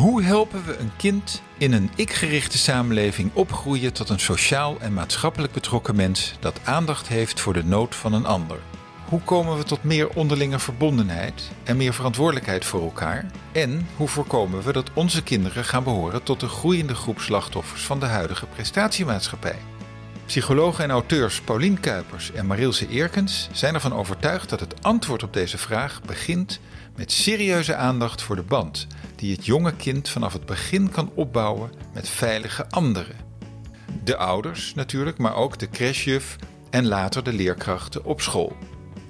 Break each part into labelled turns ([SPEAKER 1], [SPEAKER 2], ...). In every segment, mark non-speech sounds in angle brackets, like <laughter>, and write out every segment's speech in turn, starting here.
[SPEAKER 1] Hoe helpen we een kind in een ik-gerichte samenleving opgroeien tot een sociaal en maatschappelijk betrokken mens dat aandacht heeft voor de nood van een ander? Hoe komen we tot meer onderlinge verbondenheid en meer verantwoordelijkheid voor elkaar? En hoe voorkomen we dat onze kinderen gaan behoren tot de groeiende groep slachtoffers van de huidige prestatiemaatschappij? Psychologen en auteurs Paulien Kuipers en Marilse Eerkens zijn ervan overtuigd dat het antwoord op deze vraag begint met serieuze aandacht voor de band die het jonge kind vanaf het begin kan opbouwen met veilige anderen. De ouders natuurlijk, maar ook de crashjuf en later de leerkrachten op school.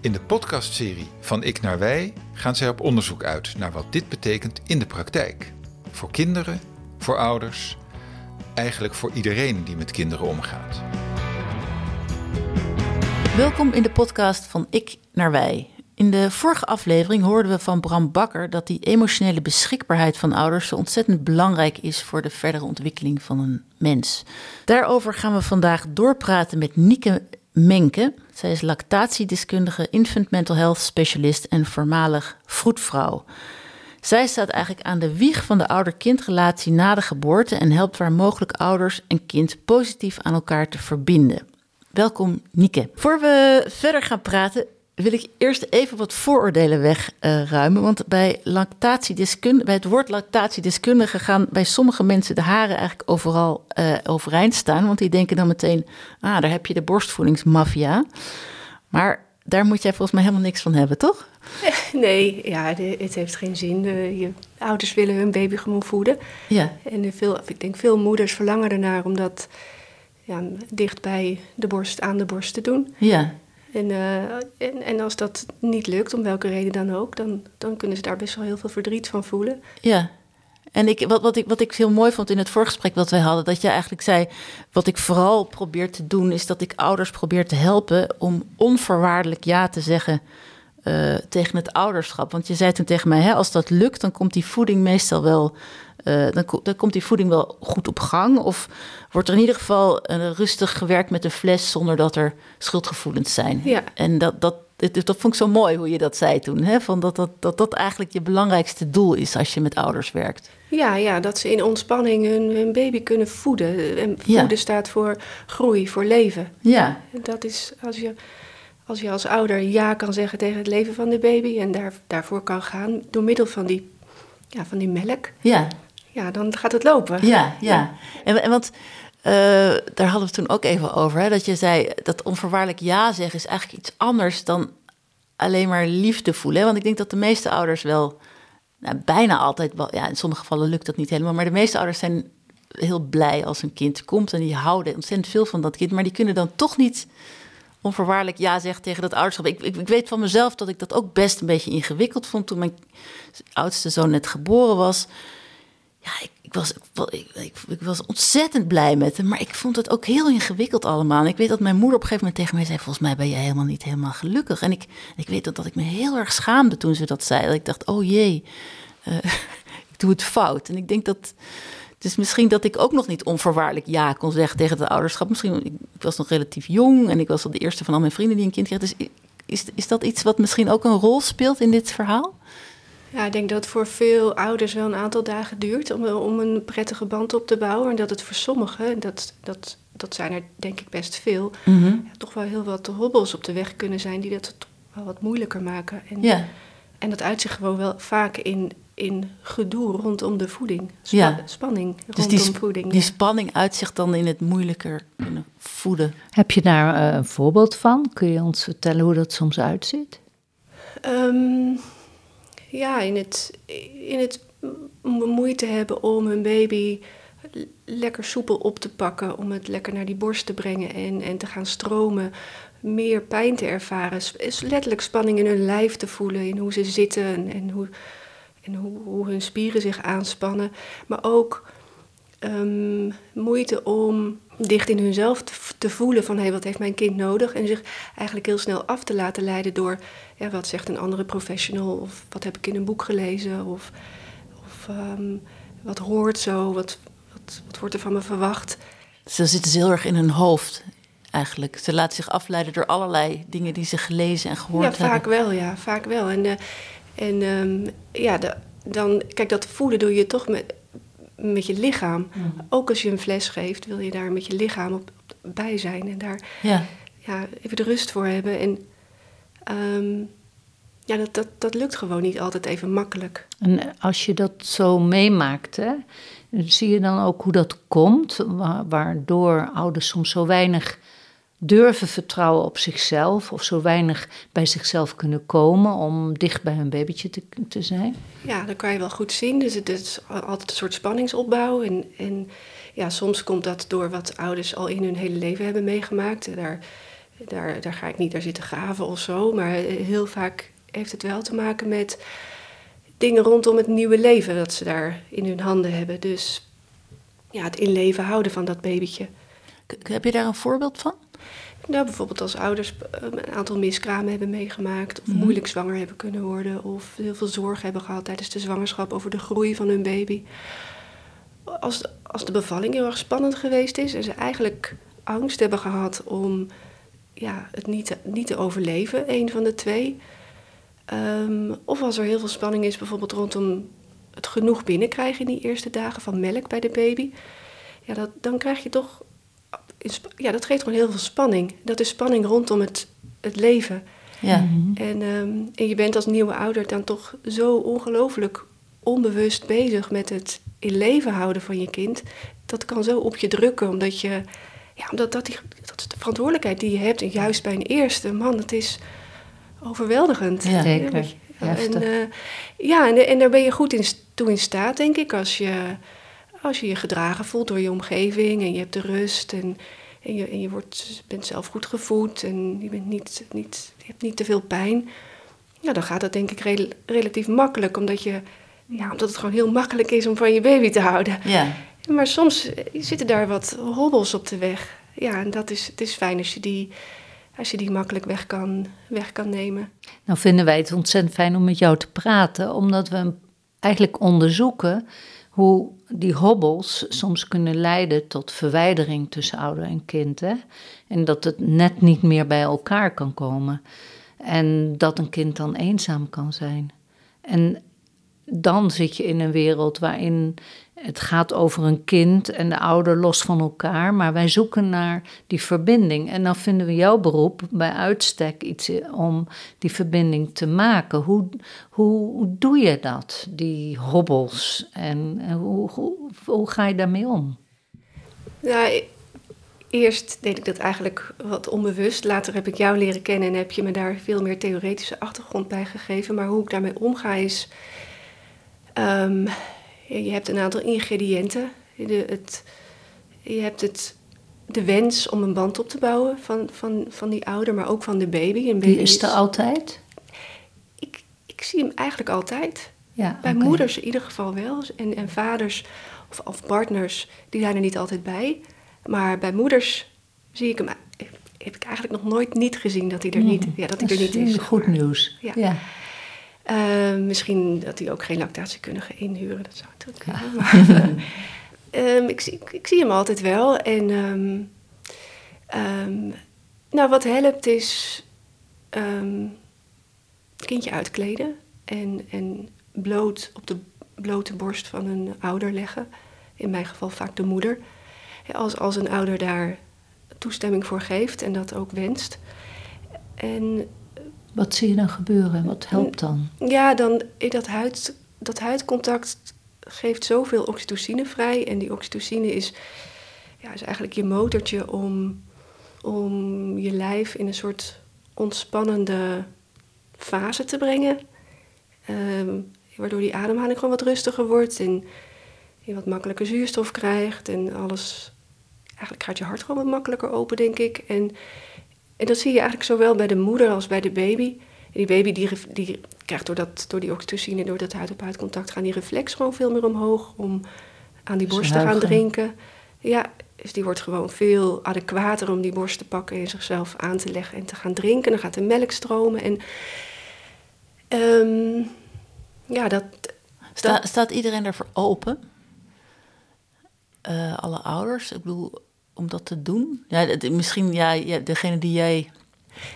[SPEAKER 1] In de podcastserie Van Ik naar Wij gaan zij op onderzoek uit naar wat dit betekent in de praktijk. Voor kinderen, voor ouders, eigenlijk voor iedereen die met kinderen omgaat.
[SPEAKER 2] Welkom in de podcast van Ik naar Wij. In de vorige aflevering hoorden we van Bram Bakker dat die emotionele beschikbaarheid van ouders zo ontzettend belangrijk is voor de verdere ontwikkeling van een mens. Daarover gaan we vandaag doorpraten met Nieke Menke. Zij is lactatiedeskundige, infant mental health specialist en voormalig vroedvrouw. Zij staat eigenlijk aan de wieg van de ouder-kindrelatie na de geboorte en helpt waar mogelijk ouders en kind positief aan elkaar te verbinden. Welkom, Nieke. Voor we verder gaan praten, wil ik eerst even wat vooroordelen wegruimen. want bij, lactatiedeskunde, bij het woord lactatiedeskundige gaan bij sommige mensen de haren eigenlijk overal uh, overeind staan. Want die denken dan meteen, ah, daar heb je de borstvoedingsmafia. Maar daar moet jij volgens mij helemaal niks van hebben, toch? <laughs>
[SPEAKER 3] Nee, ja, het heeft geen zin. Je ouders willen hun baby gewoon voeden. Ja. En veel, ik denk veel moeders verlangen ernaar om dat ja, dicht bij de borst, aan de borst te doen. Ja. En, uh, en, en, als dat niet lukt, om welke reden dan ook, dan, dan kunnen ze daar best wel heel veel verdriet van voelen.
[SPEAKER 2] Ja, en ik, wat, wat, ik, wat ik heel mooi vond in het voorgesprek wat wij hadden, dat je eigenlijk zei: wat ik vooral probeer te doen, is dat ik ouders probeer te helpen om onvoorwaardelijk ja te zeggen uh, tegen het ouderschap. Want je zei toen tegen mij: hè, als dat lukt, dan komt die voeding meestal wel uh, dan, dan, komt die voeding wel goed op gang? Of wordt er in ieder geval uh, rustig gewerkt met de fles zonder dat er schuldgevoelens zijn? Ja. En dat, dat, dat, dat vond ik zo mooi hoe je dat zei toen. Hè? Van dat, dat, dat dat eigenlijk je belangrijkste doel is als je met ouders werkt.
[SPEAKER 3] Ja, ja dat ze in ontspanning hun, hun baby kunnen voeden. En voeden staat voor groei, voor leven. Ja. Dat is als je als je als ouder ja kan zeggen tegen het leven van de baby en daar, daarvoor kan gaan door middel van die, ja, van die melk. Ja ja, dan gaat het lopen.
[SPEAKER 2] Ja, ja. En, en want uh, daar hadden we toen ook even over. Hè, dat je zei dat onvoorwaardelijk ja zeggen is eigenlijk iets anders dan alleen maar liefde voelen. Want ik denk dat de meeste ouders wel, nou, bijna altijd, wel, ja, in sommige gevallen lukt dat niet helemaal, maar de meeste ouders zijn heel blij als een kind komt en die houden ontzettend veel van dat kind, maar die kunnen dan toch niet onvoorwaardelijk ja zeggen tegen dat ouderschap. Ik, ik, ik, weet van mezelf dat ik dat ook best een beetje ingewikkeld vond toen mijn oudste zoon net geboren was ja, ik, ik was, ik, ik, was ontzettend blij met hem. Maar ik vond het ook heel ingewikkeld allemaal. En ik weet dat mijn moeder op een gegeven moment tegen mij zei... volgens mij ben je helemaal niet helemaal gelukkig. En ik, ik weet dat, dat ik me heel erg schaamde toen ze dat zei. Dat ik dacht, oh jee, uh, <laughs> ik doe het fout. En ik denk dat... Dus misschien dat ik ook nog niet onvoorwaardelijk ja kon zeggen tegen het ouderschap. Misschien, ik was nog relatief jong en ik was al de eerste van al mijn vrienden die een kind kreeg. Dus is, is dat iets wat misschien ook een rol speelt in dit verhaal?
[SPEAKER 3] Ja, ik denk dat het voor veel ouders wel een aantal dagen duurt om, om een prettige band op te bouwen. En dat het voor sommigen, dat, dat, dat zijn er denk ik best veel, mhm. ja, toch wel heel wat hobbels op de weg kunnen zijn die dat wel wat moeilijker maken. En, ja. en dat uitzicht gewoon wel vaak in, in gedoe rondom de voeding. ja. Spanning dus rondom
[SPEAKER 2] die,
[SPEAKER 3] voeding.
[SPEAKER 2] Die spanning uitzicht dan in het moeilijker kunnen voeden.
[SPEAKER 4] Heb je daar uh, een voorbeeld van? Kun je ons vertellen hoe dat soms uitziet?
[SPEAKER 3] Um, ja, in het, in het moeite hebben om hun baby lekker soepel op te pakken, om het lekker naar die borst te brengen en, en te gaan stromen, meer pijn te ervaren, letterlijk spanning in hun lijf te voelen, in hoe ze zitten en hoe, en hoe, hoe hun spieren zich aanspannen, maar ook um, moeite om dicht in hunzelf te, te voelen van hé, hey, wat heeft mijn kind nodig? En zich eigenlijk heel snel af te laten leiden door ja, wat zegt een andere professional of wat heb ik in een boek gelezen of, of um, wat hoort zo, wat, wat, wat wordt er van me verwacht.
[SPEAKER 2] Ze zitten heel erg in hun hoofd eigenlijk. Ze laat zich afleiden door allerlei dingen die ze gelezen en gehoord hebben.
[SPEAKER 3] Ja, vaak wel, ja, vaak wel. En, uh, en um, ja, de, dan, kijk, dat voelen doe je toch met, met je lichaam. Ook als je een fles geeft, wil je daar met je lichaam op, op bij zijn en daar
[SPEAKER 2] Ja.
[SPEAKER 3] ja, even de rust voor hebben. En ehm, ja, dat, dat, dat lukt gewoon niet altijd even makkelijk.
[SPEAKER 4] En als je dat zo meemaakt, hè, zie je dan ook hoe dat komt, wa- waardoor ouders soms zo weinig durven vertrouwen op zichzelf of zo weinig bij zichzelf kunnen komen om dicht bij hun babytje te, te zijn?
[SPEAKER 3] Ja, dat kan je wel goed zien. Dus het is altijd een soort spanningsopbouw. En, en ja, soms komt dat door wat ouders al in hun hele leven hebben meegemaakt. Daar, daar, daar ga ik niet naar zitten graven of zo. Maar heel vaak heeft het wel te maken met dingen rondom het nieuwe leven dat ze daar in hun handen hebben. Dus ja, het in leven houden van dat babytje.
[SPEAKER 2] Heb je daar een voorbeeld van?
[SPEAKER 3] Nou, bijvoorbeeld als ouders eh, een aantal miskramen hebben meegemaakt, of moeilijk zwanger hebben kunnen worden, of heel veel zorg hebben gehad tijdens de zwangerschap over de groei van hun baby. Als de, als de bevalling heel erg spannend geweest is en ze eigenlijk angst hebben gehad om ja, het niet te, niet te overleven, een van de twee. Ehm, of als er heel veel spanning is, bijvoorbeeld rondom het genoeg binnenkrijgen in die eerste dagen van melk bij de baby. Ja, dat, dan krijg je toch ja, dat geeft gewoon heel veel spanning. Dat is spanning rondom het, het leven.
[SPEAKER 2] Ja.
[SPEAKER 3] En, ehm, en je bent als nieuwe ouder dan toch zo ongelooflijk onbewust bezig met het in leven houden van je kind. Dat kan zo op je drukken, omdat je. Ja, omdat dat, die, dat is de verantwoordelijkheid die je hebt. En juist bij een eerste man, het is overweldigend.
[SPEAKER 2] Ja.
[SPEAKER 4] Zeker.
[SPEAKER 3] En,
[SPEAKER 4] Heftig.
[SPEAKER 3] eh, ja, en, en daar ben je goed in, toe in staat, denk ik, als je, als je je gedragen voelt door je omgeving en je hebt de rust en, en, je, en je wordt, bent zelf goed gevoed en je, bent niet, niet, je hebt niet te veel pijn. Ja, dan gaat dat denk ik rel- relatief makkelijk, omdat, je, ja, omdat het gewoon heel makkelijk is om van je baby te houden.
[SPEAKER 2] Ja.
[SPEAKER 3] Maar soms eh, zitten daar wat hobbels op de weg. Ja, en dat is, het is fijn als je die, als je die makkelijk weg kan, weg kan nemen.
[SPEAKER 4] Nou vinden wij het ontzettend fijn om met jou te praten, omdat we eigenlijk onderzoeken hoe die hobbels soms kunnen leiden tot verwijdering tussen ouder en kind. Hè? En dat het net niet meer bij elkaar kan komen. En dat een kind dan eenzaam kan zijn. En dan zit je in een wereld waarin het gaat over een kind en de ouder los van elkaar, maar wij zoeken naar die verbinding. En dan vinden we jouw beroep bij uitstek iets om die verbinding te maken. Hoe, hoe, doe je dat, die hobbels? En, en hoe, hoe, hoe ga je daarmee om?
[SPEAKER 3] Nou, e- eerst deed ik dat eigenlijk wat onbewust. Later heb ik jou leren kennen en heb je me daar veel meer theoretische achtergrond bij gegeven. Maar hoe ik daarmee omga is. ehm, je hebt een aantal ingrediënten. De, het, je hebt het, de wens om een band op te bouwen van, van, van die ouder, maar ook van de baby. Een baby
[SPEAKER 4] Die is er altijd?
[SPEAKER 3] ik, ik zie hem eigenlijk altijd.
[SPEAKER 4] Ja,
[SPEAKER 3] Bij moeders in ieder geval wel. En, en vaders of, of partners, die zijn er niet altijd bij. Maar bij moeders zie ik hem, heb ik eigenlijk nog nooit niet gezien dat hij er niet, ja, dat hij er niet is.
[SPEAKER 4] Goed nieuws.
[SPEAKER 3] Ja.
[SPEAKER 4] ja.
[SPEAKER 3] Eh, misschien dat hij ook geen lactatiekundige inhuren, dat zou natuurlijk kunnen. <laughs> Maar, eh, ehm, ik, zie, ik, ik zie hem altijd wel. En ehm, ehm, nou, wat helpt is het kindje uitkleden en, en bloot op de blote borst van een ouder leggen. In mijn geval vaak de moeder. Ja, Als, als een ouder daar toestemming voor geeft en dat ook wenst. En
[SPEAKER 4] Wat zie je dan gebeuren? Wat helpt dan?
[SPEAKER 3] ja, dan dat, huid, dat huidcontact geeft zoveel oxytocine vrij. En die oxytocine is, ja, is eigenlijk je motortje om, om je lijf in een soort ontspannende fase te brengen. Ehm, waardoor die ademhaling gewoon wat rustiger wordt en je wat makkelijker zuurstof krijgt. En alles, eigenlijk gaat je hart gewoon wat makkelijker open, denk ik. En, en dat zie je eigenlijk zowel bij de moeder als bij de baby. En die baby die, die krijgt door, dat, door die oxytocine, door dat huid-op-huid contact, gaan die reflex gewoon veel meer omhoog om aan die borst te gaan drinken. Ja, dus die wordt gewoon veel adequater om die borst te pakken en zichzelf aan te leggen en te gaan drinken. Dan gaat de melk stromen. En ehm, ja, dat,
[SPEAKER 2] Sta-
[SPEAKER 3] dat,
[SPEAKER 2] staat iedereen ervoor open? Eh, alle ouders, ik bedoel, om dat te doen? Ja, het- misschien, ja, ja, degene die jij,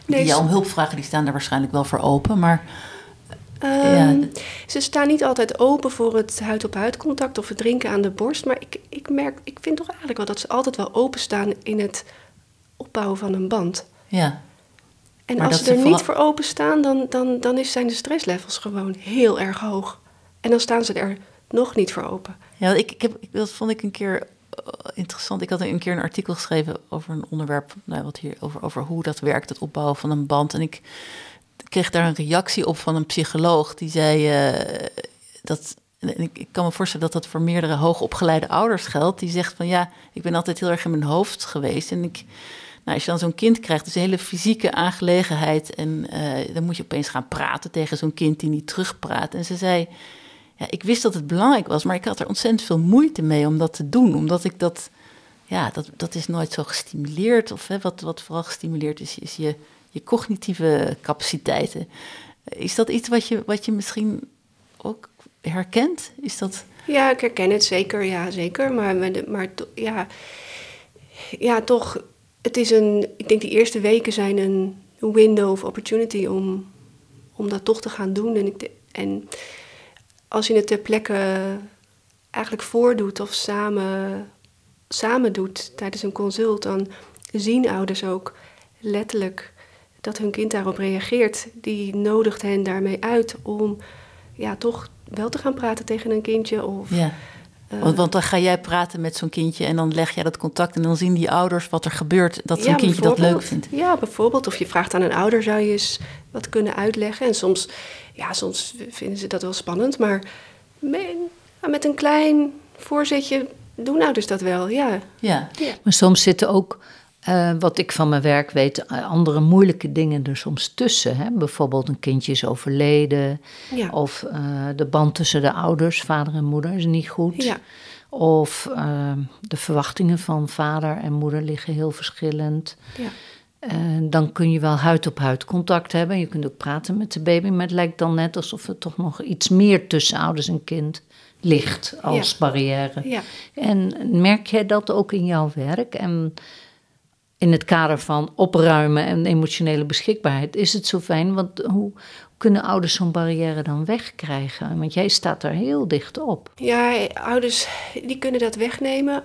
[SPEAKER 2] die jou om hulp vragen, die staan daar waarschijnlijk wel voor open. Maar
[SPEAKER 3] Ehm, ze staan niet altijd open voor het huid-op-huid contact of het drinken aan de borst. Maar ik, ik merk, ik vind toch eigenlijk wel dat ze altijd wel openstaan in het opbouwen van een band.
[SPEAKER 2] Ja.
[SPEAKER 3] En
[SPEAKER 2] Maar
[SPEAKER 3] als ze er niet voor openstaan, dan, dan, dan is, zijn de stresslevels gewoon heel erg hoog. En dan staan ze er nog niet voor open.
[SPEAKER 2] Ja, ik, ik heb, ik, dat vond ik een keer interessant. Ik had een keer een artikel geschreven over een onderwerp, nou, wat hier, over, over hoe dat werkt, het opbouwen van een band. En ik kreeg daar een reactie op van een psycholoog die zei eh, dat. Ik, kan me voorstellen dat dat voor meerdere hoogopgeleide ouders geldt. Die zegt van ja, ik ben altijd heel erg in mijn hoofd geweest. En ik, nou, als je dan zo'n kind krijgt, dus een hele fysieke aangelegenheid. En eh, dan moet je opeens gaan praten tegen zo'n kind die niet terugpraat. En ze zei, ja, ik wist dat het belangrijk was, maar ik had er ontzettend veel moeite mee om dat te doen. Omdat ik dat, ja, dat, dat is nooit zo gestimuleerd. Of hè, wat, wat vooral gestimuleerd is, is je, je cognitieve capaciteiten. Is dat iets wat je, wat je misschien ook herkent? Is dat...
[SPEAKER 3] Ja, ik herken het zeker, ja, zeker. Maar, maar, ja, ja, toch, het is een, ik denk die eerste weken zijn een window of opportunity om, om dat toch te gaan doen. En, ik, en als je het ter plekke eigenlijk voordoet of samen, samen doet tijdens een consult, dan zien ouders ook letterlijk dat hun kind daarop reageert. Die nodigt hen daarmee uit om ja, toch wel te gaan praten tegen een kindje. Of,
[SPEAKER 2] Ja.
[SPEAKER 3] eh,
[SPEAKER 2] Want, want dan ga jij praten met zo'n kindje en dan leg jij dat contact en dan zien die ouders wat er gebeurt, dat zo'n
[SPEAKER 3] Ja,
[SPEAKER 2] kindje dat leuk vindt.
[SPEAKER 3] Ja, bijvoorbeeld. Of je vraagt aan een ouder, zou je eens wat kunnen uitleggen. En soms, ja, soms vinden ze dat wel spannend. Maar met, een klein voorzetje doen ouders dat wel, ja.
[SPEAKER 2] Ja.
[SPEAKER 4] Maar soms zitten ook, eh, wat ik van mijn werk weet, eh, andere moeilijke dingen er soms tussen. Hè? Bijvoorbeeld een kindje is overleden.
[SPEAKER 3] Ja.
[SPEAKER 4] Of eh, de band tussen de ouders, vader en moeder, is niet goed.
[SPEAKER 3] Ja.
[SPEAKER 4] Of de verwachtingen van vader en moeder liggen heel verschillend.
[SPEAKER 3] Ja.
[SPEAKER 4] Eh, dan kun je wel huid op huid contact hebben. Je kunt ook praten met de baby. Maar het lijkt dan net alsof er toch nog iets meer tussen ouders en kind ligt als
[SPEAKER 3] Ja.
[SPEAKER 4] barrière.
[SPEAKER 3] Ja.
[SPEAKER 4] En merk jij dat ook in jouw werk? En in het kader van opruimen en emotionele beschikbaarheid is het zo fijn. Want hoe kunnen ouders zo'n barrière dan wegkrijgen? Want jij staat daar heel dicht op.
[SPEAKER 3] Ja, ouders die kunnen dat wegnemen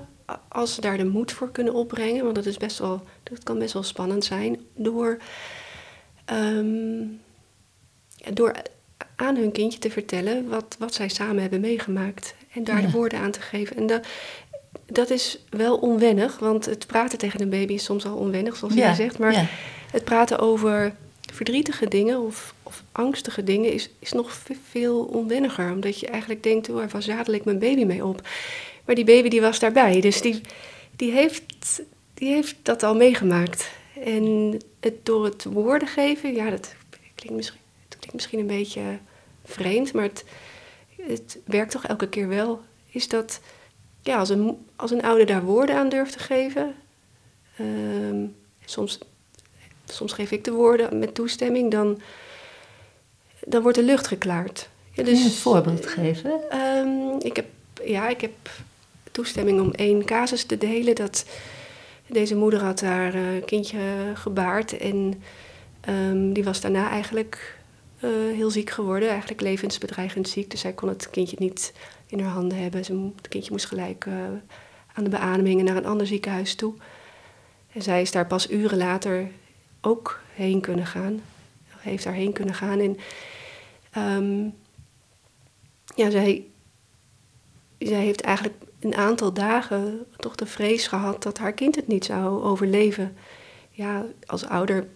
[SPEAKER 3] als ze daar de moed voor kunnen opbrengen. Want dat, is best wel, dat kan best wel spannend zijn. Door, ehm, door aan hun kindje te vertellen wat, wat zij samen hebben meegemaakt. En daar
[SPEAKER 2] Ja.
[SPEAKER 3] de woorden aan te geven. En dat, dat is wel onwennig, want het praten tegen een baby is soms al onwennig, zoals jij zegt. Maar
[SPEAKER 2] ja.
[SPEAKER 3] het praten over verdrietige dingen of, of angstige dingen is, is nog ve- veel onwenniger. Omdat je eigenlijk denkt, oh, waar zadel ik mijn baby mee op? Maar die baby die was daarbij, dus die, die, heeft, die heeft dat al meegemaakt. En het, door het woorden geven, ja, dat klinkt misschien, het klinkt misschien een beetje vreemd, maar het, het werkt toch elke keer wel. Is dat, ja, als een, als een ouder daar woorden aan durft te geven, ehm, soms soms geef ik de woorden met toestemming, dan, dan wordt de lucht geklaard. Ja,
[SPEAKER 4] Kun je een voorbeeld geven?
[SPEAKER 3] Ehm, ik, heb, ja, ik heb toestemming om één casus te delen. Dat deze moeder had haar eh, kindje gebaard en ehm, die was daarna eigenlijk eh, heel ziek geworden. Eigenlijk levensbedreigend ziek. Dus zij kon het kindje niet in haar handen hebben. Ze, het kindje moest gelijk eh, aan de beademing en naar een ander ziekenhuis toe. En zij is daar pas uren later ook heen kunnen gaan. Heeft daarheen kunnen gaan. En ehm, ja, zij, zij heeft eigenlijk een aantal dagen toch de vrees gehad dat haar kind het niet zou overleven. Ja, als ouder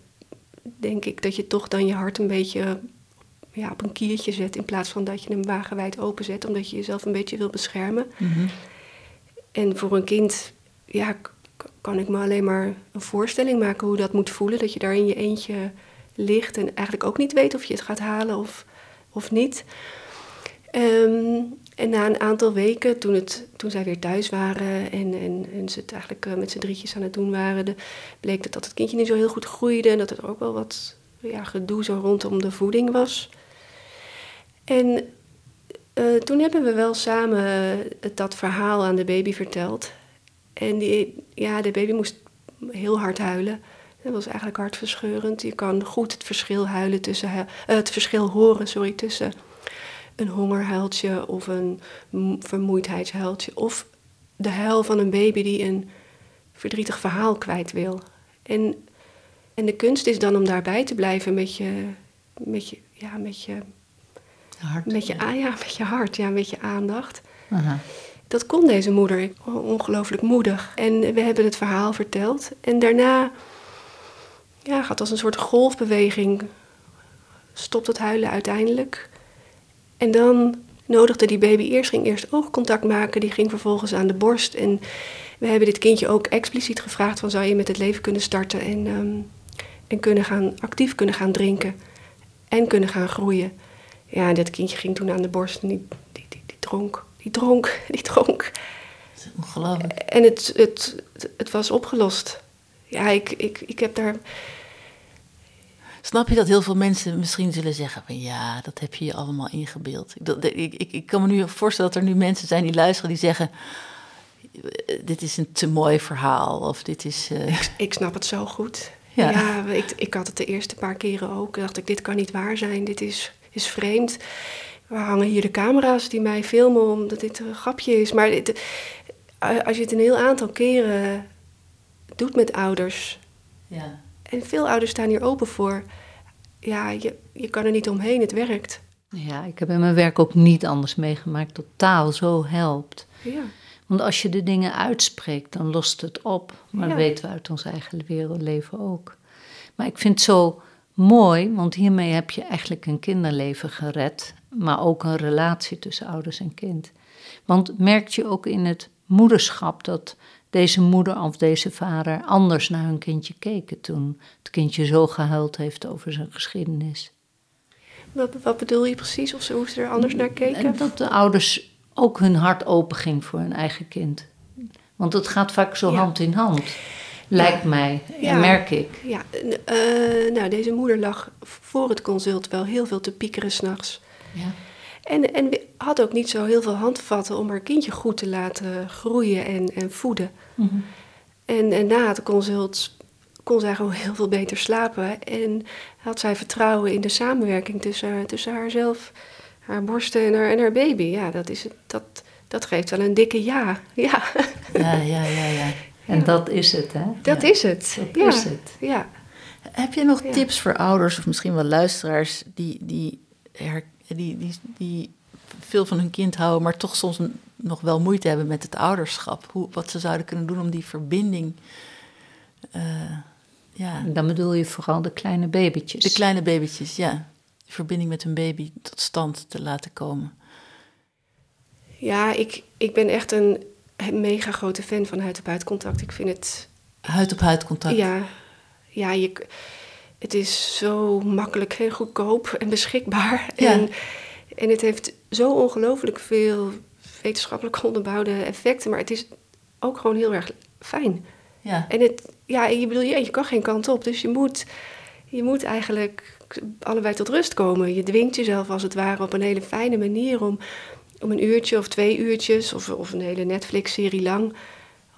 [SPEAKER 3] denk ik dat je toch dan je hart een beetje ja, op een kiertje zet in plaats van dat je hem wagenwijd openzet, omdat je jezelf een beetje wil beschermen.
[SPEAKER 2] Mhm.
[SPEAKER 3] En voor een kind, ja, kan ik me alleen maar een voorstelling maken hoe dat moet voelen. Dat je daar in je eentje ligt en eigenlijk ook niet weet of je het gaat halen of, of niet. Ehm, en na een aantal weken, toen, het, toen zij weer thuis waren en, en, en ze het eigenlijk eh, met z'n drietjes aan het doen waren, bleek het dat het kindje niet zo heel goed groeide en dat er ook wel wat ja, gedoe zo rondom de voeding was. En eh, toen hebben we wel samen het- dat verhaal aan de baby verteld. En die, ja, de baby moest heel hard huilen. Dat was eigenlijk hartverscheurend. Je kan goed het verschil, huilen tussen, het verschil horen sorry, tussen een hongerhuiltje of een vermoeidheidshuiltje. Of de huil van een baby die een verdrietig verhaal kwijt wil. En, en de kunst is dan om daarbij te blijven met je, met je, ja, met je,
[SPEAKER 2] hart,
[SPEAKER 3] met je, ja. ja, met je hart, ja, met je aandacht.
[SPEAKER 2] Aha.
[SPEAKER 3] Dat kon deze moeder, ongelooflijk moedig. En we hebben het verhaal verteld. En daarna ja, gaat als een soort golfbeweging, stopt het huilen uiteindelijk. En dan nodigde die baby eerst, ging eerst oogcontact maken, die ging vervolgens aan de borst. En we hebben dit kindje ook expliciet gevraagd van zou je met het leven kunnen starten en, um, en kunnen gaan, actief kunnen gaan drinken en kunnen gaan groeien. Ja, dat kindje ging toen aan de borst en die, die, die, die dronk, die dronk, <laughs> die dronk.
[SPEAKER 2] Ongelooflijk.
[SPEAKER 3] En het, het, het was opgelost. Ja, ik, ik, ik heb daar
[SPEAKER 2] Snap je dat heel veel mensen misschien zullen zeggen van ja, dat heb je je allemaal ingebeeld. Ik, ik, ik, kan me nu voorstellen dat er nu mensen zijn die luisteren die zeggen dit is een te mooi verhaal of dit is... Uh...
[SPEAKER 3] Ik, ik, snap het zo goed. Ja, ja ik, ik had het de eerste paar keren ook. dacht ik, dit kan niet waar zijn, dit is, is vreemd. Waar hangen hier de camera's die mij filmen omdat dit een grapje is? Maar dit, als je het een heel aantal keren doet met ouders...
[SPEAKER 2] Ja
[SPEAKER 3] en veel ouders staan hier open voor. Ja, je, je kan er niet omheen, het werkt.
[SPEAKER 4] Ja, ik heb in mijn werk ook niet anders meegemaakt dat taal zo helpt.
[SPEAKER 3] Ja.
[SPEAKER 4] Want als je de dingen uitspreekt, dan lost het op. Maar dat weten we uit ons eigen wereldleven ook. Maar ik vind het zo mooi, want hiermee heb je eigenlijk een kinderleven gered. Maar ook een relatie tussen ouders en kind. Want merk je ook in het moederschap dat deze moeder of deze vader anders naar hun kindje keken toen het kindje zo gehuild heeft over zijn geschiedenis.
[SPEAKER 3] Wat, wat bedoel je precies? Of ze, hoe ze er anders naar keken?
[SPEAKER 4] En dat de ouders ook hun hart open ging voor hun eigen kind. Want het gaat vaak zo hand in hand, lijkt mij en merk ik.
[SPEAKER 3] Ja, uh, nou, deze moeder lag voor het consult wel heel veel te piekeren s'nachts.
[SPEAKER 4] Ja.
[SPEAKER 3] En, en had ook niet zo heel veel handvatten om haar kindje goed te laten groeien en, en voeden.
[SPEAKER 4] Mhm.
[SPEAKER 3] en, en na het consult kon zij gewoon heel veel beter slapen. En had zij vertrouwen in de samenwerking tussen, tussen haarzelf, haar borsten en haar, en haar baby. Ja, dat, is het, dat, dat geeft wel een dikke ja. Ja,
[SPEAKER 2] ja, ja, ja. ja.
[SPEAKER 4] En dat is het, hè?
[SPEAKER 3] Dat is het.
[SPEAKER 4] Dat
[SPEAKER 3] ja.
[SPEAKER 4] is het.
[SPEAKER 3] Ja.
[SPEAKER 2] Heb je nog tips voor ouders of misschien wel luisteraars die, die, die, die, die veel van hun kind houden, maar toch soms nog wel moeite hebben met het ouderschap. Hoe, wat ze zouden kunnen doen om die verbinding. Uh, ja.
[SPEAKER 4] Dan bedoel je vooral de kleine babytjes.
[SPEAKER 2] De kleine babytjes, ja. De verbinding met hun baby tot stand te laten komen.
[SPEAKER 3] Ja, ik, ik ben echt een mega grote fan van huid-op-huid contact. Ik vind het.
[SPEAKER 2] Huid-op-huid contact?
[SPEAKER 3] Ja, ja je, het is zo makkelijk en goedkoop en beschikbaar.
[SPEAKER 2] Ja.
[SPEAKER 3] En, en het heeft zo ongelooflijk veel wetenschappelijk <laughs> onderbouwde effecten, maar het is ook gewoon heel erg fijn.
[SPEAKER 2] Ja.
[SPEAKER 3] En het, ja, je bedoel, ja, je kan geen kant op, dus je moet, je moet eigenlijk allebei tot rust komen. Je dwingt jezelf als het ware op een hele fijne manier om, om een uurtje of twee uurtjes of, of een hele Netflix-serie lang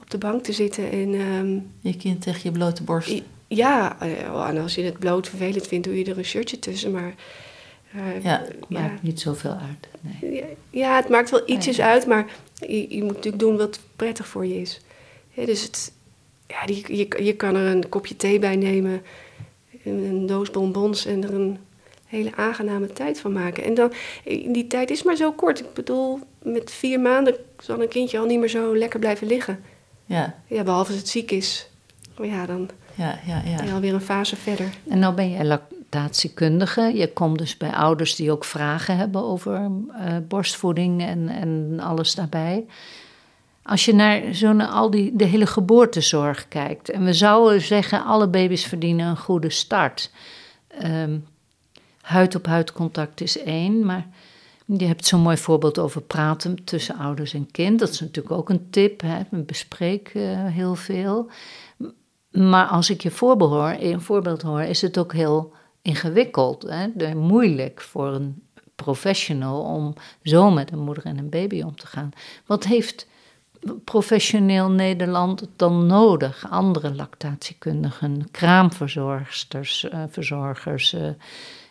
[SPEAKER 3] op de bank te zitten en... Um,
[SPEAKER 2] je kind tegen je blote borst.
[SPEAKER 3] Ja, eh, en als je het bloot vervelend vindt, doe je er een shirtje tussen, maar...
[SPEAKER 2] Uh, ja,
[SPEAKER 4] maakt ja. niet zoveel uit. Nee.
[SPEAKER 3] Ja, het maakt wel ietsjes uit, maar je, je, moet natuurlijk doen wat prettig voor je is. Dus het, ja, die, je, je kan er een kopje thee bij nemen, een doos bonbons en er een hele aangename tijd van maken. En dan, die tijd is maar zo kort. Ik bedoel, met vier maanden zal een kindje al niet meer zo lekker blijven liggen.
[SPEAKER 2] Ja.
[SPEAKER 3] Ja, behalve als het ziek is. Maar ja, dan
[SPEAKER 2] ja, ja, ja.
[SPEAKER 3] je alweer een fase verder.
[SPEAKER 4] En nou ben je lactatiekundige. Je komt dus bij ouders die ook vragen hebben over uh, borstvoeding en, en alles daarbij. Als je naar zo'n al die de hele geboortezorg kijkt, en we zouden zeggen alle baby's verdienen een goede start. Um, huid op huid contact is één, maar je hebt zo'n mooi voorbeeld over praten tussen ouders en kind. Dat is natuurlijk ook een tip. Hè? Bespreek uh, heel veel. Maar als ik je voorbeeld hoor, een voorbeeld hoor, is het ook heel ingewikkeld. Hè? Moeilijk voor een professional om zo met een moeder en een baby om te gaan. Wat heeft professioneel Nederland dan nodig? Andere lactatiekundigen, kraamverzorgsters, uh, verzorgers, uh,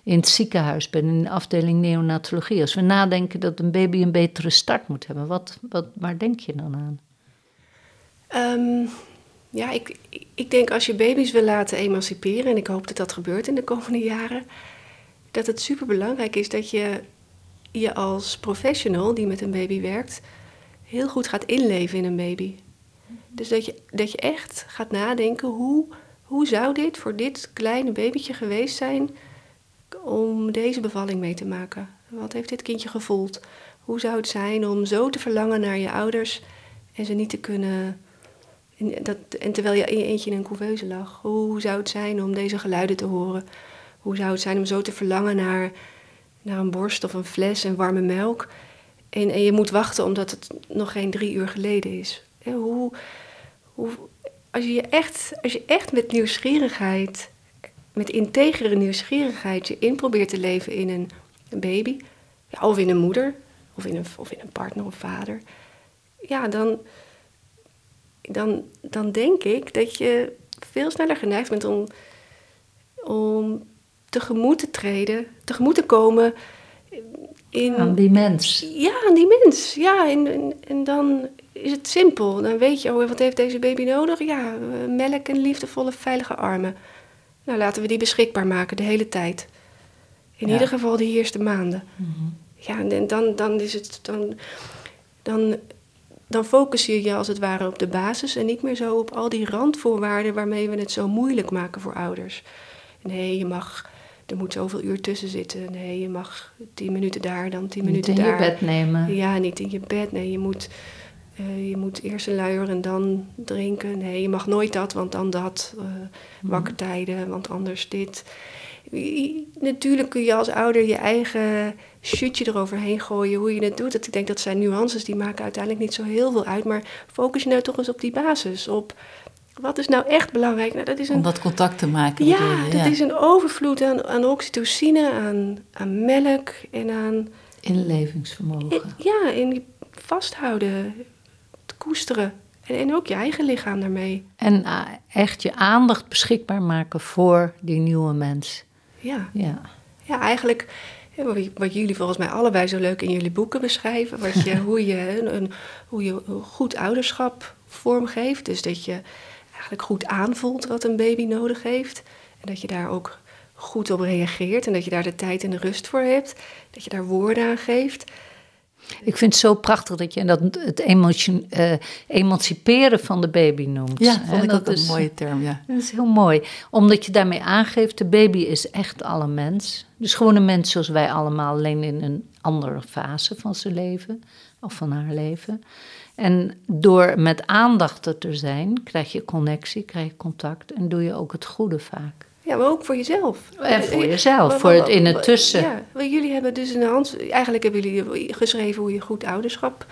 [SPEAKER 4] in het ziekenhuis ben, in de afdeling neonatologie. Als we nadenken dat een baby een betere start moet hebben, wat, wat, waar denk je dan aan?
[SPEAKER 3] Um, ja, ik, ik denk als je baby's wil laten emanciperen, en ik hoop dat dat gebeurt in de komende jaren, dat het superbelangrijk is dat je je als professional die met een baby werkt, heel goed gaat inleven in een baby. Dus dat je, dat je echt gaat nadenken hoe, hoe zou dit voor dit kleine babytje geweest zijn om deze bevalling mee te maken? Wat heeft dit kindje gevoeld? Hoe zou het zijn om zo te verlangen naar je ouders en ze niet te kunnen. En, dat, en terwijl je je eentje in een couveuse lag, hoe zou het zijn om deze geluiden te horen? Hoe zou het zijn om zo te verlangen naar, naar een borst of een fles en warme melk? En, je moet wachten omdat het nog geen drie uur geleden is. Hoe, hoe, als, je je echt, als je echt met nieuwsgierigheid met integere nieuwsgierigheid je in probeert te leven in een, een baby, ja, of in een moeder, of in een, of in een partner of vader, ja, dan, dan, dan denk ik dat je veel sneller geneigd bent om, om tegemoet te treden, tegemoet te komen.
[SPEAKER 4] In, aan die mens.
[SPEAKER 3] Ja, aan die mens. Ja, en, en, en dan is het simpel. Dan weet je, oh, wat heeft deze baby nodig? Ja, melk en liefdevolle, veilige armen. Nou, laten we die beschikbaar maken de hele tijd. In ieder geval de eerste maanden. Mhm. Ja, en dan, dan is het. Dan, dan, dan focus je je als het ware op de basis en niet meer zo op al die randvoorwaarden waarmee we het zo moeilijk maken voor ouders. Nee, je mag, er moet zoveel uur tussen zitten. Nee, je mag tien minuten daar, dan tien minuten daar.
[SPEAKER 4] Niet in je bed nemen.
[SPEAKER 3] Ja, niet in je bed. Nee, je moet uh, je moet eerst een luier en dan drinken. Nee, je mag nooit dat, want dan dat. Uh, wakkertijden, want anders dit. natuurlijk kun je als ouder je eigen shutje eroverheen gooien, hoe je het doet. Dat, ik denk dat zijn nuances, die maken uiteindelijk niet zo heel veel uit. Maar focus je nou toch eens op die basis. Op wat is nou echt belangrijk? Nou, dat is een,
[SPEAKER 2] Om dat contact te maken.
[SPEAKER 3] Ja, je, dat is een overvloed aan, aan oxytocine, aan, aan melk en aan...
[SPEAKER 4] Inlevingsvermogen.
[SPEAKER 3] ja, in vasthouden, koesteren. En, en ook je eigen lichaam daarmee.
[SPEAKER 4] En uh, echt je aandacht beschikbaar maken voor die nieuwe mens.
[SPEAKER 3] Ja. Ja, ja eigenlijk wat jullie volgens mij allebei zo leuk in jullie boeken beschrijven. Wat je, <laughs> hoe, je een, hoe je goed ouderschap vormgeeft. Dus dat je eigenlijk goed aanvoelt wat een baby nodig heeft. En dat je daar ook goed op reageert. En dat je daar de tijd en de rust voor hebt. Dat je daar woorden aan geeft.
[SPEAKER 4] Ik vind het zo prachtig dat je dat het emotion, uh, emanciperen van de baby noemt.
[SPEAKER 2] Ja, vond ik ook een mooie term, ja.
[SPEAKER 4] Dat is heel mooi. Omdat je daarmee aangeeft, de baby is echt alle mens. Dus gewoon een mens zoals wij allemaal, alleen in een andere fase van zijn leven. Of van haar leven. En door met aandacht er te zijn, krijg je connectie, krijg je contact en doe je ook het goede vaak.
[SPEAKER 3] Ja, maar ook voor jezelf.
[SPEAKER 4] En voor jezelf, voor het in het tussen.
[SPEAKER 3] Ja, jullie hebben dus een hand, eigenlijk hebben jullie geschreven hoe je goed ouderschap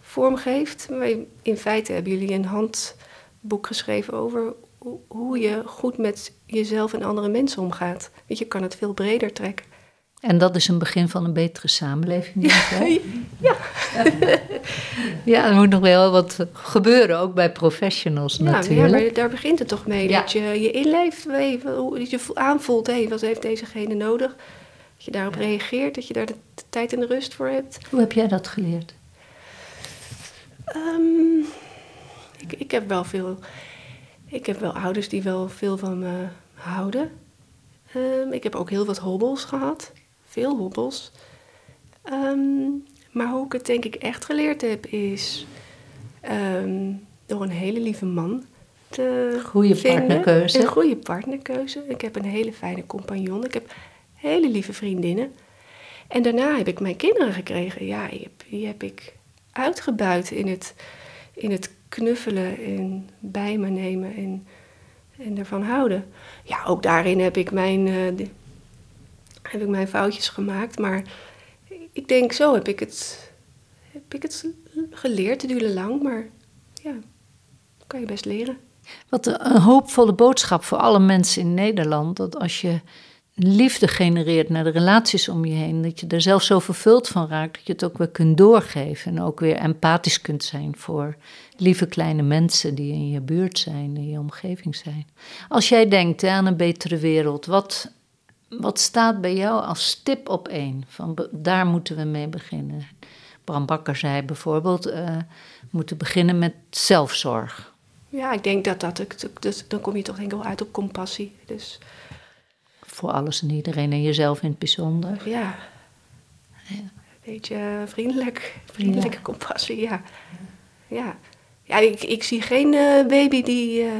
[SPEAKER 3] vormgeeft. Maar in feite hebben jullie een handboek geschreven over hoe je goed met jezelf en andere mensen omgaat. Want je kan het veel breder trekken.
[SPEAKER 4] En dat is een begin van een betere samenleving.
[SPEAKER 3] ja.
[SPEAKER 4] ja, er moet nog wel wat gebeuren, ook bij professionals ja, natuurlijk.
[SPEAKER 3] Ja, maar daar begint het toch mee. Dat je je inleeft, dat je aanvoelt, hé, wat heeft dezegene nodig? Dat je daarop reageert, dat je daar de, tijd en de rust voor hebt.
[SPEAKER 4] Hoe heb jij dat geleerd?
[SPEAKER 3] Um, ik, ik heb wel veel... Ik heb wel ouders die wel veel van me houden. Um, ik heb ook heel wat hobbels gehad veel hobbels. Ehm, maar hoe ik het denk ik echt geleerd heb is ehm, door een hele lieve man te
[SPEAKER 4] goede
[SPEAKER 3] vinden.
[SPEAKER 4] partnerkeuze.
[SPEAKER 3] Een goede partnerkeuze. Ik heb een hele fijne compagnon. Ik heb hele lieve vriendinnen. En daarna heb ik mijn kinderen gekregen. Ja, die heb, die heb ik uitgebuit in het, in het knuffelen en bij me nemen en, en ervan houden. Ja, ook daarin heb ik mijn, uh, heb ik mijn foutjes gemaakt. Maar ik denk, zo heb ik het, heb ik het geleerd. Het duurde lang, maar ja, kan je best leren.
[SPEAKER 4] Wat een hoopvolle boodschap voor alle mensen in Nederland. Dat als je liefde genereert naar de relaties om je heen. Dat je er zelf zo vervuld van raakt dat je het ook weer kunt doorgeven. En ook weer empathisch kunt zijn voor lieve kleine mensen die in je buurt zijn, in je omgeving zijn. Als jij denkt aan een betere wereld, wat, wat staat bij jou als tip op één? Van daar moeten we mee beginnen. Bram Bakker zei bijvoorbeeld, uh, we moeten beginnen met zelfzorg.
[SPEAKER 3] Ja, ik denk dat dat, dus, dan kom je toch denk ik wel uit op compassie. Dus
[SPEAKER 4] voor alles en iedereen en jezelf in het bijzonder.
[SPEAKER 3] Ja. ja. Een beetje vriendelijk, vriendelijke compassie, ja. Ja, ja ik, ik zie geen uh, baby die, uh,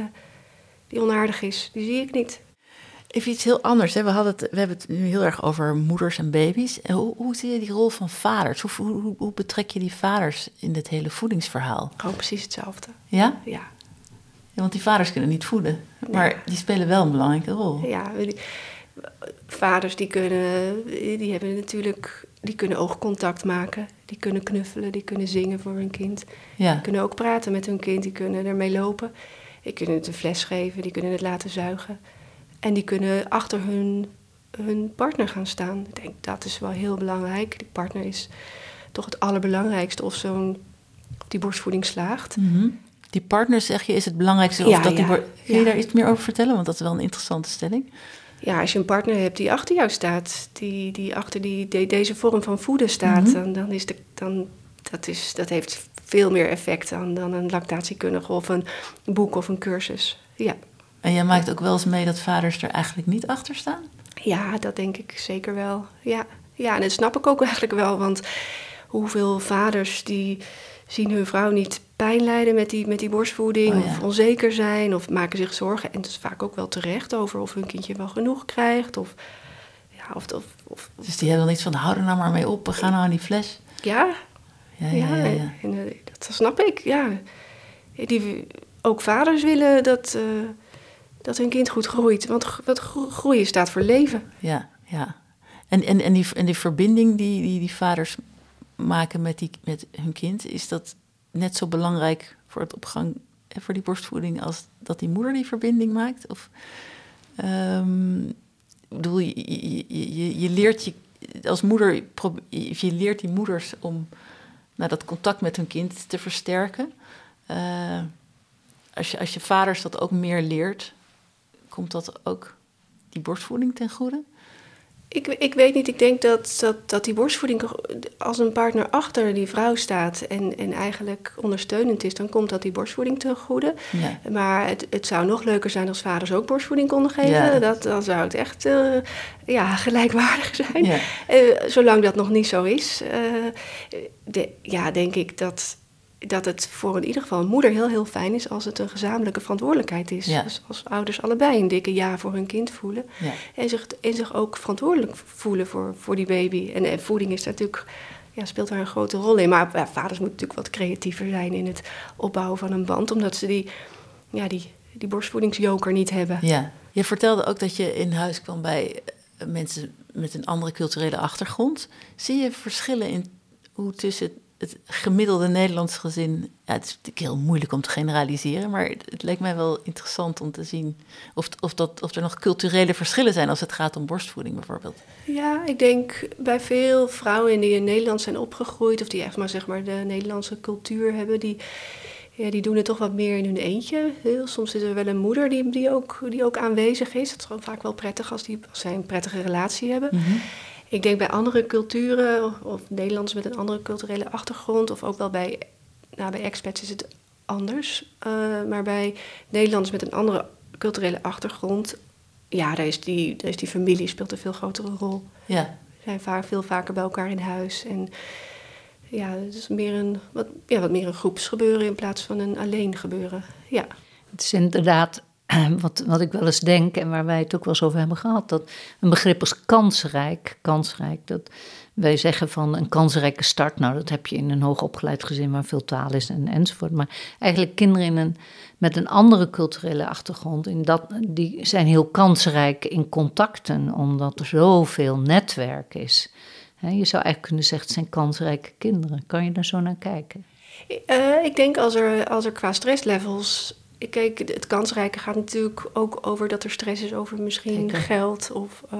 [SPEAKER 3] die onaardig is. Die zie ik niet.
[SPEAKER 2] Even iets heel anders. Hè? We, hadden het, we hebben het nu heel erg over moeders en baby's. Hoe, hoe zie je die rol van vaders? Hoe, hoe, hoe betrek je die vaders in dit hele voedingsverhaal?
[SPEAKER 3] Gewoon precies hetzelfde.
[SPEAKER 2] Ja?
[SPEAKER 3] Ja.
[SPEAKER 2] ja want die vaders kunnen niet voeden. Maar die spelen wel een belangrijke rol.
[SPEAKER 3] Ja, vaders die kunnen, die hebben natuurlijk, die kunnen oogcontact maken, die kunnen knuffelen, die kunnen zingen voor hun kind.
[SPEAKER 2] Ja.
[SPEAKER 3] Die kunnen ook praten met hun kind, die kunnen ermee lopen. Die kunnen het een fles geven, die kunnen het laten zuigen. En die kunnen achter hun, hun partner gaan staan. Ik denk dat is wel heel belangrijk. Die partner is toch het allerbelangrijkste of zo'n die borstvoeding slaagt.
[SPEAKER 2] Mhm. Die partner, zeg je, is het belangrijkste? Of
[SPEAKER 3] ja,
[SPEAKER 2] dat
[SPEAKER 3] ja,
[SPEAKER 2] die Kun je daar iets meer over vertellen? Want dat is wel een interessante stelling
[SPEAKER 3] ja, als je een partner hebt die achter jou staat, die, die achter die, deze vorm van voeden staat, mhm. dan, dan is de, dan, dat, is, dat heeft veel meer effect dan, dan een lactatiekundige of een boek of een cursus. Ja.
[SPEAKER 2] En jij maakt ook wel eens mee dat vaders er eigenlijk niet achter staan?
[SPEAKER 3] Ja, dat denk ik zeker wel. Ja, ja en dat snap ik ook <laughs> eigenlijk wel, want hoeveel vaders die zien hun vrouw niet pijn lijden met die, met die borstvoeding, oh, of onzeker zijn, of maken zich zorgen. En is vaak ook wel terecht over of hun kindje wel genoeg krijgt. Of, ja, of, of, of
[SPEAKER 2] dus die hebben dan iets van: hou er nou maar mee op, we gaan nou aan die fles.
[SPEAKER 3] Ja, ja, ja, ja, ja. En, uh, dat snap ik. Ja. Die, ook vaders willen dat, uh, dat hun kind goed groeit. Want wat groeien staat voor leven.
[SPEAKER 2] Ja, ja. En, en, en, die, en die verbinding die, die die vaders maken met, die, met hun kind, is dat net zo belangrijk voor het opgang en voor die borstvoeding als dat die moeder die verbinding maakt? Of um, bedoel, je, je, je, je, leert je als moeder, je leert die moeders om nou, dat contact met hun kind te versterken. Uh, als, je, als je vaders dat ook meer leert, komt dat ook die borstvoeding ten goede?
[SPEAKER 3] Ik, ik weet niet, ik denk dat, dat, dat die borstvoeding, als een partner achter die vrouw staat en, en eigenlijk ondersteunend is, dan komt dat die borstvoeding ten goede.
[SPEAKER 2] Ja.
[SPEAKER 3] Maar het, het zou nog leuker zijn als vaders ook borstvoeding konden geven. Dat, dan zou het echt uh, ja, gelijkwaardig zijn.
[SPEAKER 2] Ja.
[SPEAKER 3] Uh, zolang dat nog niet zo is, uh, de, ja, denk ik dat dat het voor in ieder geval een moeder heel, heel fijn is als het een gezamenlijke verantwoordelijkheid is.
[SPEAKER 2] Ja.
[SPEAKER 3] Dus als ouders allebei een dikke ja voor hun kind voelen.
[SPEAKER 2] Ja.
[SPEAKER 3] En, zich, en zich ook verantwoordelijk voelen voor, voor die baby. En, voeding is natuurlijk, ja, speelt daar een grote rol in. Maar ja, vaders moeten natuurlijk wat creatiever zijn in het opbouwen van een band. Omdat ze die, ja, die, die borstvoedingsjoker niet hebben.
[SPEAKER 2] Ja. Je vertelde ook dat je in huis kwam bij eh, mensen met een andere culturele achtergrond. Zie je verschillen in hoe tussen het gemiddelde Nederlands gezin. Ja, het is natuurlijk heel moeilijk om te generaliseren, maar het, het leek mij wel interessant om te zien of, of, dat, of er nog culturele verschillen zijn als het gaat om borstvoeding bijvoorbeeld.
[SPEAKER 3] Ja, ik denk bij veel vrouwen die in Nederland zijn opgegroeid, of die echt maar, zeg maar de Nederlandse cultuur hebben, die, ja, die doen het toch wat meer in hun eentje. Heel, soms is er wel een moeder die, die, ook, die ook aanwezig is. Dat is gewoon vaak wel prettig als, die, als zij een prettige relatie hebben.
[SPEAKER 2] Mhm.
[SPEAKER 3] Ik denk bij andere culturen, of Nederlanders met een andere culturele achtergrond, of ook wel bij, nou, bij expats is het anders. Uh, maar bij Nederlanders met een andere culturele achtergrond, ja, daar is die, daar is die familie speelt een veel grotere rol.
[SPEAKER 2] Ja.
[SPEAKER 3] We zijn vaak, veel vaker bij elkaar in huis. En ja, het is meer een, wat, ja, wat meer een groepsgebeuren in plaats van een alleen gebeuren. Ja.
[SPEAKER 4] Het is inderdaad wat, wat ik wel eens denk en waar wij het ook wel eens over hebben gehad, dat een begrip als kansrijk, kansrijk, dat wij zeggen van een kansrijke start, nou dat heb je in een hoogopgeleid gezin waar veel taal is en, enzovoort, maar eigenlijk kinderen in een, met een andere culturele achtergrond, in dat, die zijn heel kansrijk in contacten, omdat er zoveel netwerk is. je zou eigenlijk kunnen zeggen, het zijn kansrijke kinderen. Kan je daar zo naar kijken?
[SPEAKER 3] Uh, ik denk als er, als er qua stresslevels kijk, het kansrijke gaat natuurlijk ook over dat er stress is over misschien
[SPEAKER 4] Zeker.
[SPEAKER 3] geld of, eh,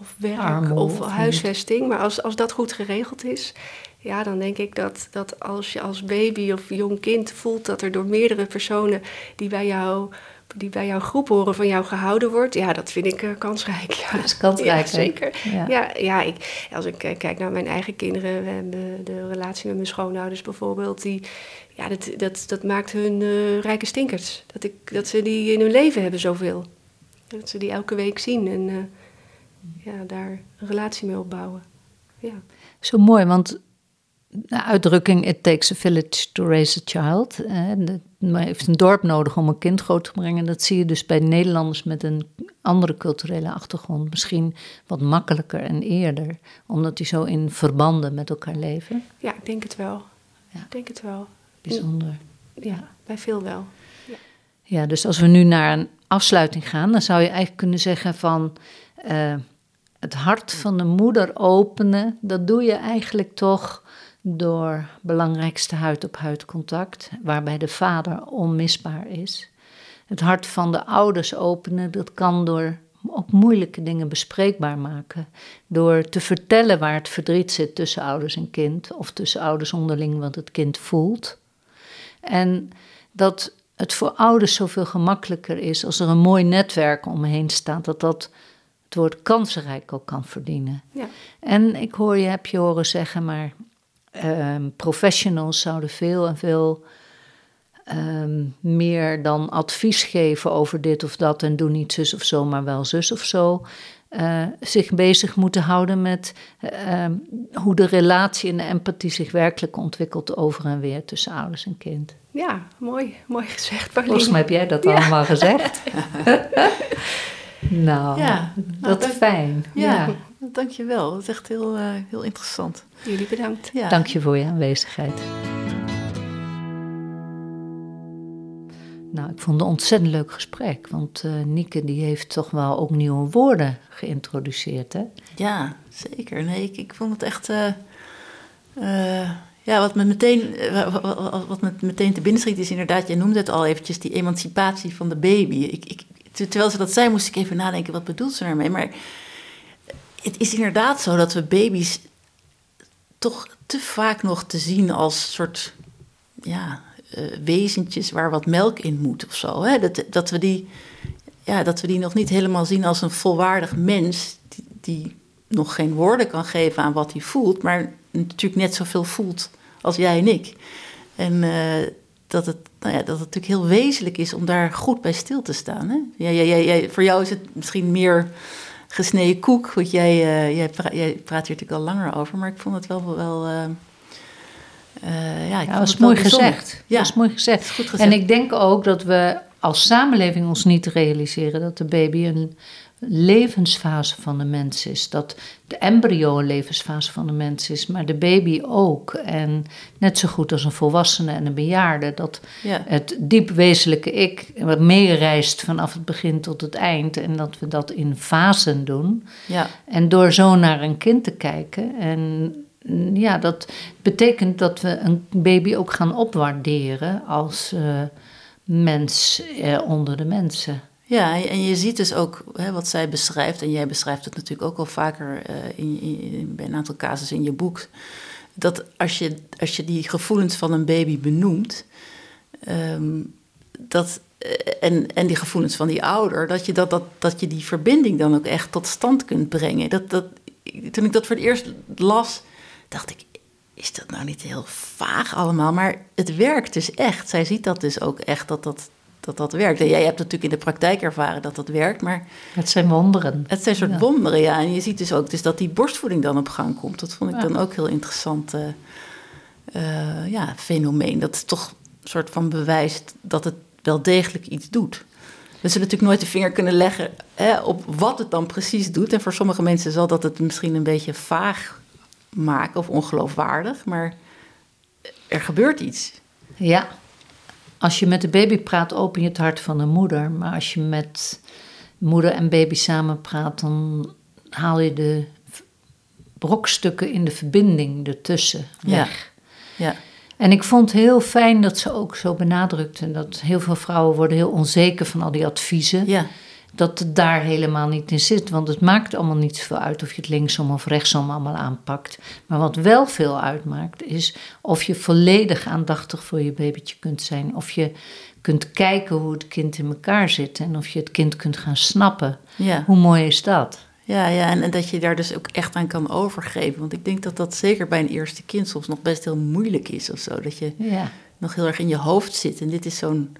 [SPEAKER 3] of werk of
[SPEAKER 4] of
[SPEAKER 3] huisvesting. Maar als, als dat goed geregeld is, ja, dan denk ik dat, dat als je als baby of jong kind voelt dat er door meerdere personen die bij jou, die bij jouw groep horen van jou gehouden wordt, ja, dat vind ik eh, kansrijk. Ja.
[SPEAKER 4] Dat is kansrijk,
[SPEAKER 3] Ja, zeker.
[SPEAKER 4] Ja.
[SPEAKER 3] Ja, ja ik, als ik eh, kijk naar mijn eigen kinderen, we hebben de relatie met mijn schoonouders bijvoorbeeld, die, ja, dat, dat, dat maakt hun eh, rijke stinkers. Dat, ik, dat ze die in hun leven hebben zoveel. Dat ze die elke week zien en eh, ja, daar een relatie mee opbouwen. Ja.
[SPEAKER 4] Zo mooi, want de uitdrukking It takes a village to raise a child. Maar heeft een dorp nodig om een kind groot te brengen. Dat zie je dus bij Nederlanders met een andere culturele achtergrond. Misschien wat makkelijker en eerder. Omdat die zo in verbanden met elkaar leven.
[SPEAKER 3] ja, ik denk het wel.
[SPEAKER 4] Ja.
[SPEAKER 3] Ik denk het wel.
[SPEAKER 4] Bijzonder.
[SPEAKER 3] Ja, bij veel wel.
[SPEAKER 4] Ja, dus als we nu naar een afsluiting gaan, dan zou je eigenlijk kunnen zeggen van eh, het hart van de moeder openen, dat doe je eigenlijk toch door belangrijkste huid-op-huid contact, waarbij de vader onmisbaar is. Het hart van de ouders openen, dat kan door ook moeilijke dingen bespreekbaar maken. Door te vertellen waar het verdriet zit tussen ouders en kind, of tussen ouders onderling wat het kind voelt. En dat het voor ouders zoveel gemakkelijker is als er een mooi netwerk omheen staat, dat dat het woord kansenrijk ook kan verdienen.
[SPEAKER 3] Ja.
[SPEAKER 4] En ik hoor je, heb je horen zeggen, maar ehm, professionals zouden veel en veel ehm, meer dan advies geven over dit of dat en doe niet zus of zo, maar wel zus of zo. Eh, zich bezig moeten houden met eh, ehm, hoe de relatie en de empathie zich werkelijk ontwikkelt over en weer tussen ouders en kind.
[SPEAKER 3] Ja, mooi, mooi gezegd, Pauline.
[SPEAKER 4] Volgens mij heb jij dat allemaal gezegd. <laughs> nou,
[SPEAKER 2] Ja,
[SPEAKER 4] dat is
[SPEAKER 2] dank-
[SPEAKER 4] fijn.
[SPEAKER 2] Ja,
[SPEAKER 4] Ja.
[SPEAKER 2] dankjewel. Dat is echt heel, eh, heel interessant.
[SPEAKER 3] Jullie bedankt.
[SPEAKER 2] Ja.
[SPEAKER 4] Dank je voor je aanwezigheid. Nou, ik vond het een ontzettend leuk gesprek. Want eh Nieke die heeft toch wel ook nieuwe woorden geïntroduceerd. Hè?
[SPEAKER 2] Ja, zeker. Nee, ik, ik vond het echt. eh, eh, ja, wat me, meteen, wa- wa- wa- wat me meteen te binnen schiet is inderdaad, jij noemde het al eventjes, die emancipatie van de baby. Ik, ik, ter- terwijl ze dat zei, moest ik even nadenken, wat bedoelt ze daarmee? Maar het is inderdaad zo dat we baby's toch te vaak nog te zien als soort ja, eh, wezentjes waar wat melk in moet of zo. Hè? Dat, dat, we die, ja, dat we die nog niet helemaal zien als een volwaardig mens die, die nog geen woorden kan geven aan wat hij voelt, maar natuurlijk net zoveel voelt als jij en ik. En eh, dat, het, nou ja, dat het natuurlijk heel wezenlijk is om daar goed bij stil te staan. Hè? Ja, jij- voor jou is het misschien meer gesneden koek, want jij, eh, jij, pra- jij praat hier natuurlijk al langer over, maar ik vond het wel. wel eh, ja, ik
[SPEAKER 4] Ja,
[SPEAKER 2] wel
[SPEAKER 4] mooi gezegd.
[SPEAKER 2] Ja,
[SPEAKER 4] is mooi gezegd.
[SPEAKER 2] goed gezegd.
[SPEAKER 4] En ik denk ook dat we als samenleving ons niet realiseren dat de baby een levensfase van de mens is. Dat de embryo een levensfase van de mens is, maar de baby ook. En net zo goed als een volwassene en een bejaarde. Dat
[SPEAKER 2] ja.
[SPEAKER 4] het diep wezenlijke ik wat meereist vanaf het begin tot het eind. En dat we dat in fasen doen.
[SPEAKER 2] Ja,
[SPEAKER 4] En door zo naar een kind te kijken. En ja, dat betekent dat we een baby ook gaan opwaarderen als eh, mens eh, onder de mensen.
[SPEAKER 2] Ja, en je ziet dus ook hè, wat zij beschrijft, en jij beschrijft het natuurlijk ook al vaker eh, in, in, bij een aantal casussen in je boek, dat als je, als je die gevoelens van een baby benoemt, ehm, dat, en, en die gevoelens van die ouder, dat je, dat, dat, dat je die verbinding dan ook echt tot stand kunt brengen. Dat, dat, toen ik dat voor het eerst las, dacht ik, is dat nou niet heel vaag allemaal? Maar het werkt dus echt. Zij ziet dat dus ook echt, dat dat, dat, dat werkt. En jij hebt natuurlijk in de praktijk ervaren dat dat werkt, maar
[SPEAKER 4] Het zijn wonderen.
[SPEAKER 2] het zijn soort
[SPEAKER 4] Ja.
[SPEAKER 2] wonderen, ja. En je ziet dus ook dus dat die borstvoeding dan op gang komt. Dat vond ik
[SPEAKER 4] Ja.
[SPEAKER 2] dan ook heel interessant eh, eh, ja, fenomeen. Dat is toch een soort van bewijst dat het wel degelijk iets doet. We zullen natuurlijk nooit de vinger kunnen leggen hè, op wat het dan precies doet. En voor sommige mensen zal dat het misschien een beetje vaag maken of ongeloofwaardig. Maar er gebeurt iets.
[SPEAKER 4] Ja, als je met de baby praat, open je het hart van de moeder. Maar als je met moeder en baby samen praat, dan haal je de brokstukken in de verbinding ertussen
[SPEAKER 2] Ja.
[SPEAKER 4] weg.
[SPEAKER 2] Ja,
[SPEAKER 4] En ik vond heel fijn dat ze ook zo benadrukte dat heel veel vrouwen worden heel onzeker van al die adviezen.
[SPEAKER 2] Ja,
[SPEAKER 4] Dat het daar helemaal niet in zit. Want het maakt allemaal niet zoveel uit of je het linksom of rechtsom allemaal aanpakt. Maar wat wel veel uitmaakt is of je volledig aandachtig voor je babytje kunt zijn. Of je kunt kijken hoe het kind in elkaar zit. En of je het kind kunt gaan snappen.
[SPEAKER 2] ja.
[SPEAKER 4] Hoe mooi is dat?
[SPEAKER 2] Ja, ja en, en dat je daar dus ook echt aan kan overgeven. Want ik denk dat dat zeker bij een eerste kind soms nog best heel moeilijk is of zo. Dat je
[SPEAKER 4] Ja.
[SPEAKER 2] nog heel erg in je hoofd zit. En dit is zo'n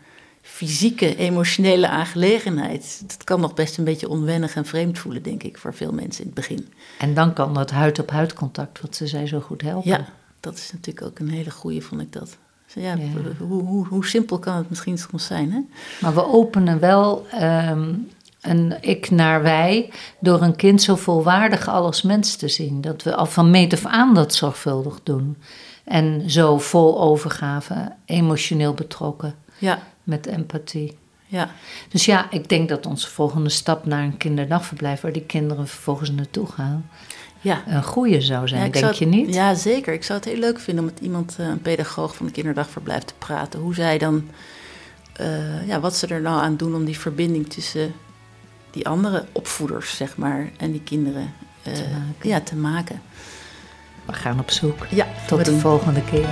[SPEAKER 2] fysieke, emotionele aangelegenheid. Dat kan nog best een beetje onwennig en vreemd voelen, denk ik, voor veel mensen in het begin.
[SPEAKER 4] En dan kan dat huid-op-huid contact, wat ze zei, zo goed helpen.
[SPEAKER 2] Ja, dat is natuurlijk ook een hele goeie, vond ik dat. Dus ja,
[SPEAKER 4] Ja.
[SPEAKER 2] Hoe, hoe, hoe simpel kan het misschien soms zijn, hè?
[SPEAKER 4] Maar we openen wel ehm, een ik naar wij door een kind zo volwaardig als mens te zien. Dat we al van meet af aan dat zorgvuldig doen. En zo vol overgave, emotioneel betrokken,
[SPEAKER 2] Ja,
[SPEAKER 4] met empathie.
[SPEAKER 2] ja.
[SPEAKER 4] Dus ja, ik denk dat onze volgende stap naar een kinderdagverblijf, waar die kinderen vervolgens naartoe gaan,
[SPEAKER 2] ja.
[SPEAKER 4] een goede zou zijn,
[SPEAKER 2] Ja,
[SPEAKER 4] denk
[SPEAKER 2] zou
[SPEAKER 4] je niet?
[SPEAKER 2] Ja, zeker. Ik zou het heel leuk vinden om met iemand, eh, een pedagoog van een kinderdagverblijf, te praten. Hoe zij dan, eh, ja, wat ze er nou aan doen om die verbinding tussen die andere opvoeders, zeg maar, en die kinderen eh,
[SPEAKER 4] Te maken.
[SPEAKER 2] Ja, te maken.
[SPEAKER 4] We gaan op zoek.
[SPEAKER 2] Ja,
[SPEAKER 4] Tot de volgende keer.